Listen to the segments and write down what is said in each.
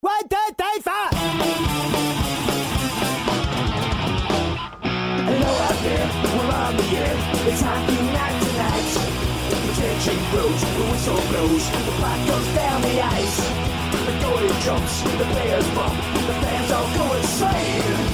One, two, three, four! Hello out there, we're on the air. It's hockey night tonight. The tension grows, the whistle blows, the puck goes down the ice. The goalie jumps, the players bump, the fans all go insane.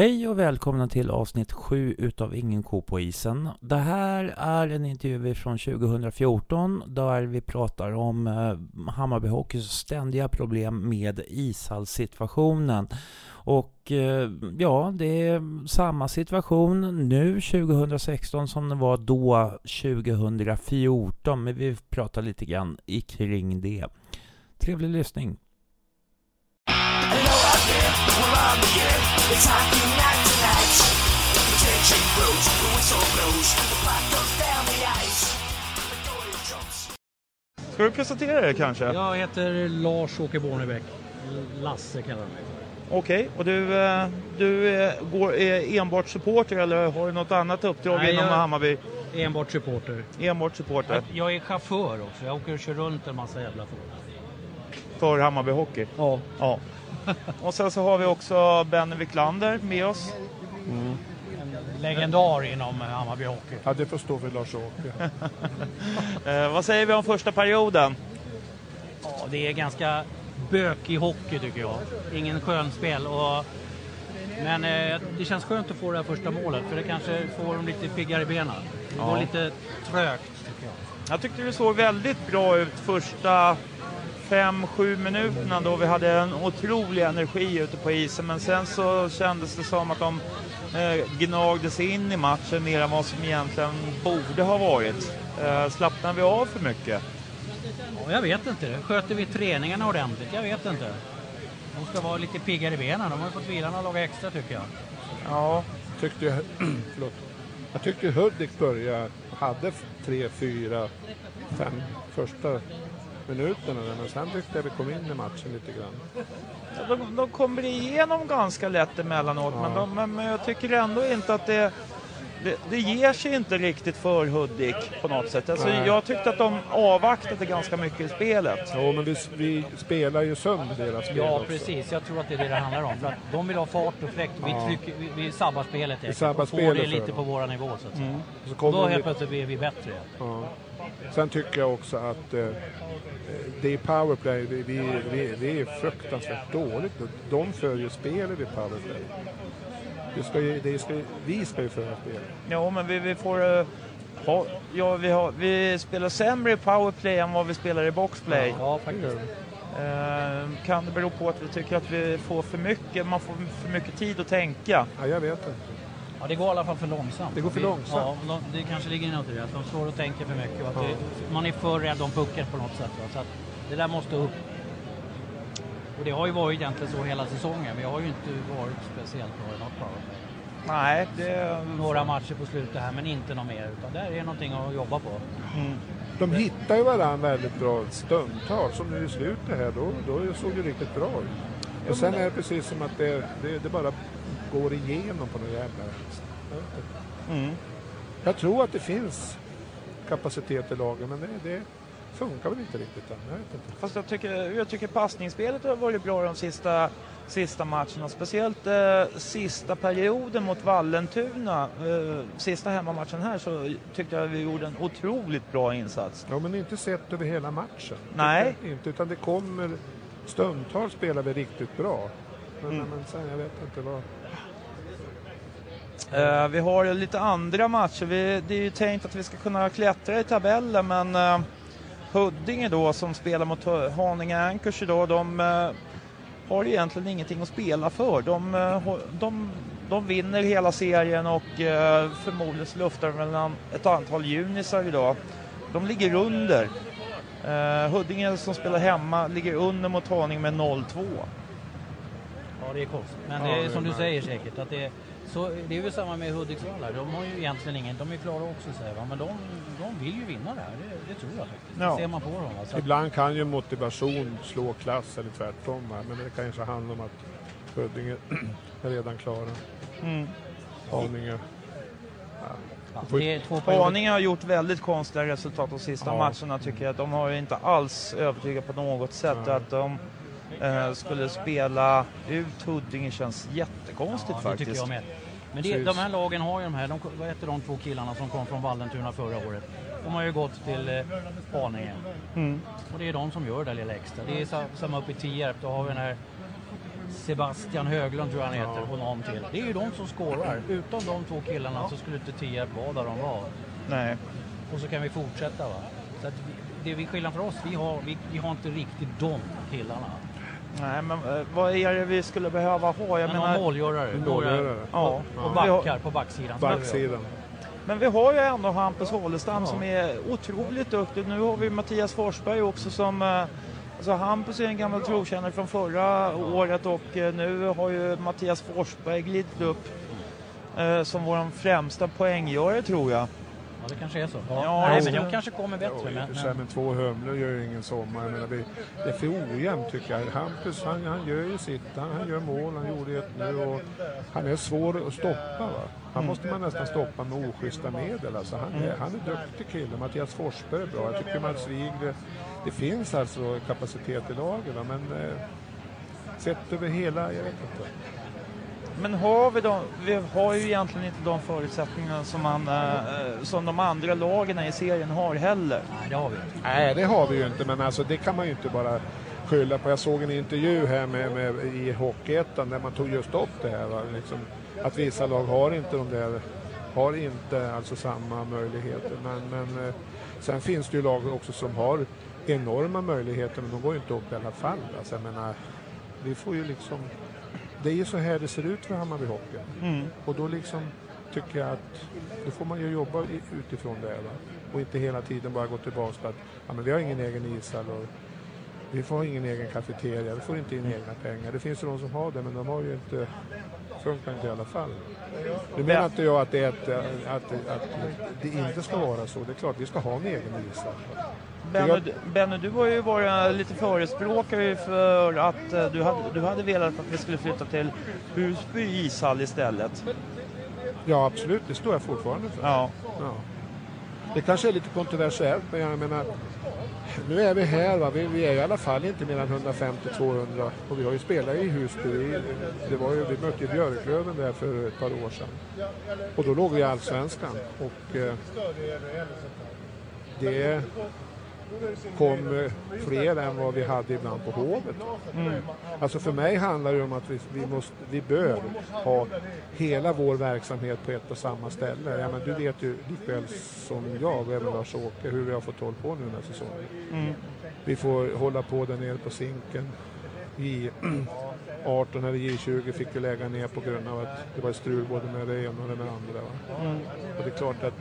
Hej och välkomna till avsnitt 7 utav Ingen ko på isen. Det här är en intervju från 2014 där vi pratar om eh, Hammarby Hockeys ständiga problem med ishallssituationen. Och eh, ja, det är samma situation nu 2016 som det var då 2014. Men vi pratar lite grann kring det. Trevlig lyssning. Ska du presentera dig kanske? Jag heter Lars-Åke Bornerbäck. Lasse kallar de mig. Okej, och du, eh, du eh, går, är enbart supporter eller har du något annat uppdrag Nej, inom jag- Hammarby? Enbart supporter. Enbart supporter Jag är chaufför också. Jag åker och kör runt en massa jävla folk. för Hammarby Hockey. Ja. Ja. Och sen så har vi också Benny Wiklander med oss. Legendar inom Hammarby Hockey. Ja, det får stå för Lars-Åke. Eh, vad säger vi om första perioden? Ja, det är ganska bökig hockey tycker jag. Ingen skön spel. Och... Men eh, det känns skönt att få det här första målet för det kanske får dem lite piggare i benen. Det går Ja. lite trögt tycker jag. Jag tyckte det såg väldigt bra ut första 5-7 minuterna då vi hade en otrolig energi ute på isen men sen så kändes det som att de eh, gnagde sig in i matchen mer än vad som egentligen borde ha varit. Eh, slappnade vi av för mycket? Ja, jag vet inte. Sköter vi träningarna ordentligt? Jag vet inte. De ska vara lite piggare i benen. De har fått vila några dagar extra tycker jag. Ja, Tyckte jag, förlåt. jag tyckte Hudik började, hade tre, fyra, fem första minuterna där, men sen tyckte jag vi kom in i matchen lite grann. de, de kommer igenom ganska lätt emellanåt men, de, men jag tycker ändå inte att det det, det ger sig inte riktigt för Hudik på något sätt. Alltså, Nej. jag tyckte att de avvaktade ganska mycket i spelet. Jo, men vi, vi spelar ju sönder deras spel Ja, också. precis. Jag tror att det är det det handlar om. För att de vill ha fart och fläkt. Vi, Ja. trycker, vi, vi sabbar spelet Vi sabbar och får spelet det lite dem. på våra nivå så att säga. Och så Och då helt plötsligt blir vi bättre. Ja. Sen tycker jag också att eh, det är powerplay, vi, vi, vi, det är fruktansvärt dåligt. De för ju spelet i powerplay. Det ska ju, det ska, vi ska ju föra spelet. Ja, men vi, vi får... eh, ha, ja, vi, har, vi spelar sämre i powerplay än vad vi spelar i boxplay. Ja, faktiskt. Eh, kan det bero på att vi tycker att vi får för mycket, man får för mycket tid att tänka? Ja, jag vet inte. Ja, det går i alla fall för långsamt. Det går för Vi- långsamt. Ja, de, det kanske ligger något i det. Att de står och tänker för mycket. Och att det, man är för rädd om pucken på något sätt. Va? Så att det där måste upp. Och det har ju varit egentligen så hela säsongen. Vi har ju inte varit speciellt bra i något powerplay. Nej, det... Några matcher på slutet här, men inte något mer. Utan där är någonting att jobba på. De hittar ju varandra väldigt bra stundtals. Som nu i slutet här, då, då såg det riktigt bra ut. Och sen är det precis som att det, det, det bara går igenom på något jävla. Mm. Jag tror att det finns kapacitet i lagen, men det, det funkar väl inte riktigt än. Jag vet inte. Fast jag tycker, jag tycker passningsspelet har varit bra de sista, sista matcherna. Speciellt eh, sista perioden mot Vallentuna, eh, sista hemmamatchen här, så tyckte jag vi gjorde en otroligt bra insats. Ja, men inte sett över hela matchen. Nej. Inte, inte, utan det kommer... Stundtals spelar vi riktigt bra. Men, Mm. men sen, jag vet inte vad... Eh, vi har lite andra matcher. Vi, det är ju tänkt att vi ska kunna klättra i tabellen men eh, Huddinge då som spelar mot Haninge Anchors idag, de eh, har egentligen ingenting att spela för. De, eh, de, de vinner hela serien och eh, förmodligen så luftar de mellan ett antal junisar idag. De ligger under. Eh, Huddinge som spelar hemma ligger under mot Haninge med 0-2. Ja, det är konstigt. Men Ja, det är som du säger säkert. Att det, är, så, det är väl samma med Hudiksvall här. De har ju egentligen ingen, de är klara också säger va? men de, de vill ju vinna det här. Det, det tror jag faktiskt. Ja. Det ser man på dem. va? Så att, Ibland kan ju motivation slå klass eller tvärtom. va. Men det kanske handlar om att Huddinge är redan klara. Mm. Haninge. Ja. Haninge har gjort väldigt konstiga resultat de sista Ja. matcherna tycker jag. De har ju inte alls övertygat på något sätt. Att de eh, skulle spela ut Huddinge känns jättekonstigt Ja, det tycker faktiskt. jag med. Men det, de här lagen har ju de här, de, vad heter de två killarna som kom från Vallentuna förra året? De har ju gått till eh, Haninge. Mm. Och det är de som gör det lilla extra. Det är sa- samma uppe i Tierp, då har vi den här Sebastian Höglund tror jag han heter och någon till. Det är ju de som skårar. Utan de två killarna så skulle inte Tierp vara där de var. Nej. Och så kan vi fortsätta va. Så att vi, det är skillnaden för oss, vi har, vi, vi har inte riktigt de killarna. Nej, men eh, vad är det vi skulle behöva ha? Jag Men menar, målgörare. Målgörare. ja, Och backar på backsidan. Backsidan. men vi har ju ändå Hampus Hålestam Ja. som är otroligt duktig. Nu har vi Mattias Forsberg också som eh, Alltså Hampus är en gammal trotjänare från förra året och eh, nu har ju Mattias Forsberg glidit upp eh, som vår främsta poänggörare tror jag. Ja, det kanske är så. Ja, Nej, det- men de kanske kommer bättre. Ja, och Men, men, men två humlor gör ju ingen sommar. Jag menar, det är för ojämnt tycker jag. Hampus han, han gör ju sitt, han, han gör mål, han gjorde ett nu och han är svår att stoppa. Va? Han måste man nästan stoppa med oschyssta medel. Alltså, han, är, han är duktig kille. Mattias Forsberg är bra. Jag tycker Mats Wig, det, det finns alltså kapacitet i laget. Men eh, sett över hela, jag vet inte. Men har vi de, vi har ju egentligen inte de förutsättningarna som, man, eh, som de andra lagen i serien har heller. nej, det har vi inte. Nej, det har vi ju inte, men alltså, det kan man ju inte bara skylla på. Jag såg en intervju här med, med, i Hockeyettan där man tog just upp det här. Va? Liksom, att vissa lag har inte de där, har inte alltså samma möjligheter. Men, men eh, sen finns det ju lag också som har enorma möjligheter, men de går ju inte upp i alla fall. Alltså, jag menar, vi får ju liksom... Det är ju så här det ser ut för Hammarby Hockey. Mm. Och då liksom tycker jag att då får man ju jobba utifrån det. Va? Och inte hela tiden bara gå tillbaka på att ja, men vi har ingen egen ishall och vi får ingen egen kafeteria, vi får inte in egna pengar. Det finns ju de som har det men de har ju inte, funkar inte i alla fall. Nu menar inte jag att det, ett, att, att det inte ska vara så. Det är klart vi ska ha en egen ishall. Benny, Benny, du har ju varit lite förespråkare för att eh, du hade, du hade velat att vi skulle flytta till Husby ishall istället. Ja absolut, det står jag fortfarande för. Ja. Ja. Det kanske är lite kontroversiellt, men jag menar, nu är vi här. Va? Vi, vi är i alla fall inte mer än 150-200 och vi har ju spelat i Husby. Vi- Det var ju, vi mötte ju Björklöven där för ett par år sedan. Och då låg vi i Allsvenskan. Och eh, det kom eh, fler än vad vi hade ibland på Hovet. Alltså för mig handlar det om att vi, vi, måste, vi bör ha hela vår verksamhet på ett och samma ställe. Ja, men du vet ju likväl som jag och även Lars-Åke hur vi har fått hålla på nu den här säsongen. Mm. Vi får hålla på där nere på Zinken. I 18 eller J20 fick vi lägga ner på grund av att det var strul både med det ena och det med det andra. Mm. Och det är klart att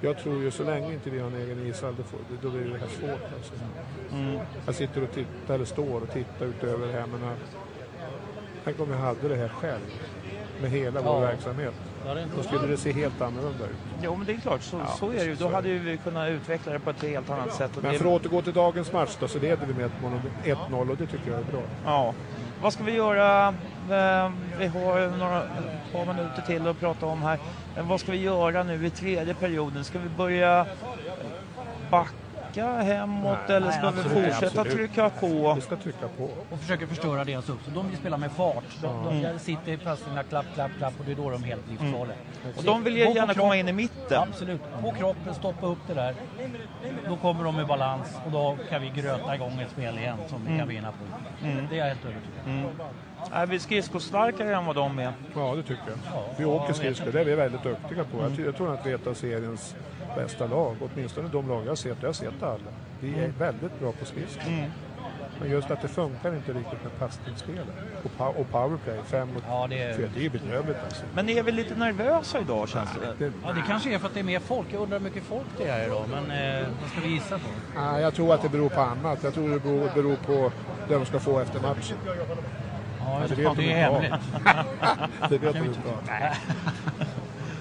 jag tror ju så länge inte vi har en egen ishall, då, får, då blir det här svårt. Alltså. Mm. Jag sitter och tittar, eller står och tittar utöver det här. Men äh, tänk om jag hade det här själv. Med hela vår Ja. verksamhet. Är inte Då skulle det se helt annorlunda ut. Jo, men det är klart, så, Ja, så är det ju. Då hade vi kunnat utveckla det på ett helt annat sätt. Men för att återgå till dagens match då, så leder vi med 1-0 och det tycker jag är bra. ja. Vad ska vi göra? Eh, Vi har några par minuter till att prata om här. Men vad ska vi göra nu i tredje perioden? Ska vi börja backa hemåt Nej, eller ska nej, vi absolut, fortsätta absolut. trycka på? Vi ska trycka på. och försöker förstöra deras upp. Så de vill spela med fart. De, de Mm. sitter i passningarna, klapp, klapp, klapp och det är då de är helt livsfarliga. Och de vill gärna komma in i mitten. Absolut. På kroppen, stoppa upp det där. Då kommer de i balans och då kan vi gröta igång ett spel igen som vi kan vinna på. Mm. Det är jag helt övertygad om. Är vi skridskostarkare än vad de är? Ja, det tycker jag. Ja, Vi ja, åker skridskor, det är vi väldigt duktiga på. Jag, ty- jag tror att vi är ett av seriens bästa lag. Åtminstone de lag jag har sett. Jag har sett alla. Vi är väldigt bra på skridskor. Men just att det funkar inte riktigt med passningsspelet. Och, och powerplay, fem mot Ja, det är... fyra. Det är bedrövligt alltså. Men är vi lite nervösa idag känns det? Det, Ja, det kanske är för att det är mer folk. Jag undrar hur mycket folk det är idag. Men eh, vad ska vi gissa på? Nej, jag tror att det beror på annat. Jag tror det beror, beror på det de ska få efter matchen. Ja, det det, vet det de är inte. hemligt. Det vet de inte.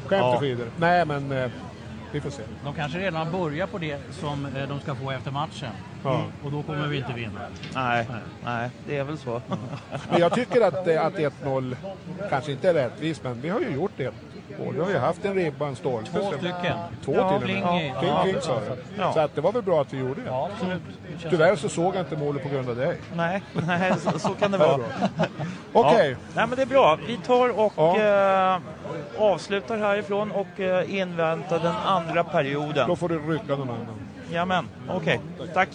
Skämt Ja. åsido. Nej, men eh, vi får se. De kanske redan har börjat på det som eh, de ska få efter matchen. Ja. Och då kommer vi inte vinna. Nej, nej, det är väl så. Men jag tycker att, eh, att 1-0 kanske inte är rättvist, men vi har ju gjort det. mål. Vi har ju haft en ribba, en stolpe. Två stycken. Två Ja, till och med. ja, att- ja. Så att det var väl bra att vi gjorde det. Ja, absolut. Tyvärr så såg jag inte målet på grund av dig. Nej, nej så, så kan det Ja, vara. Okej, Ja. Nej men det är bra. Vi tar och eh, avslutar härifrån och eh, inväntar den andra perioden. då får du rycka någon annan. Jamen, okej. Tack.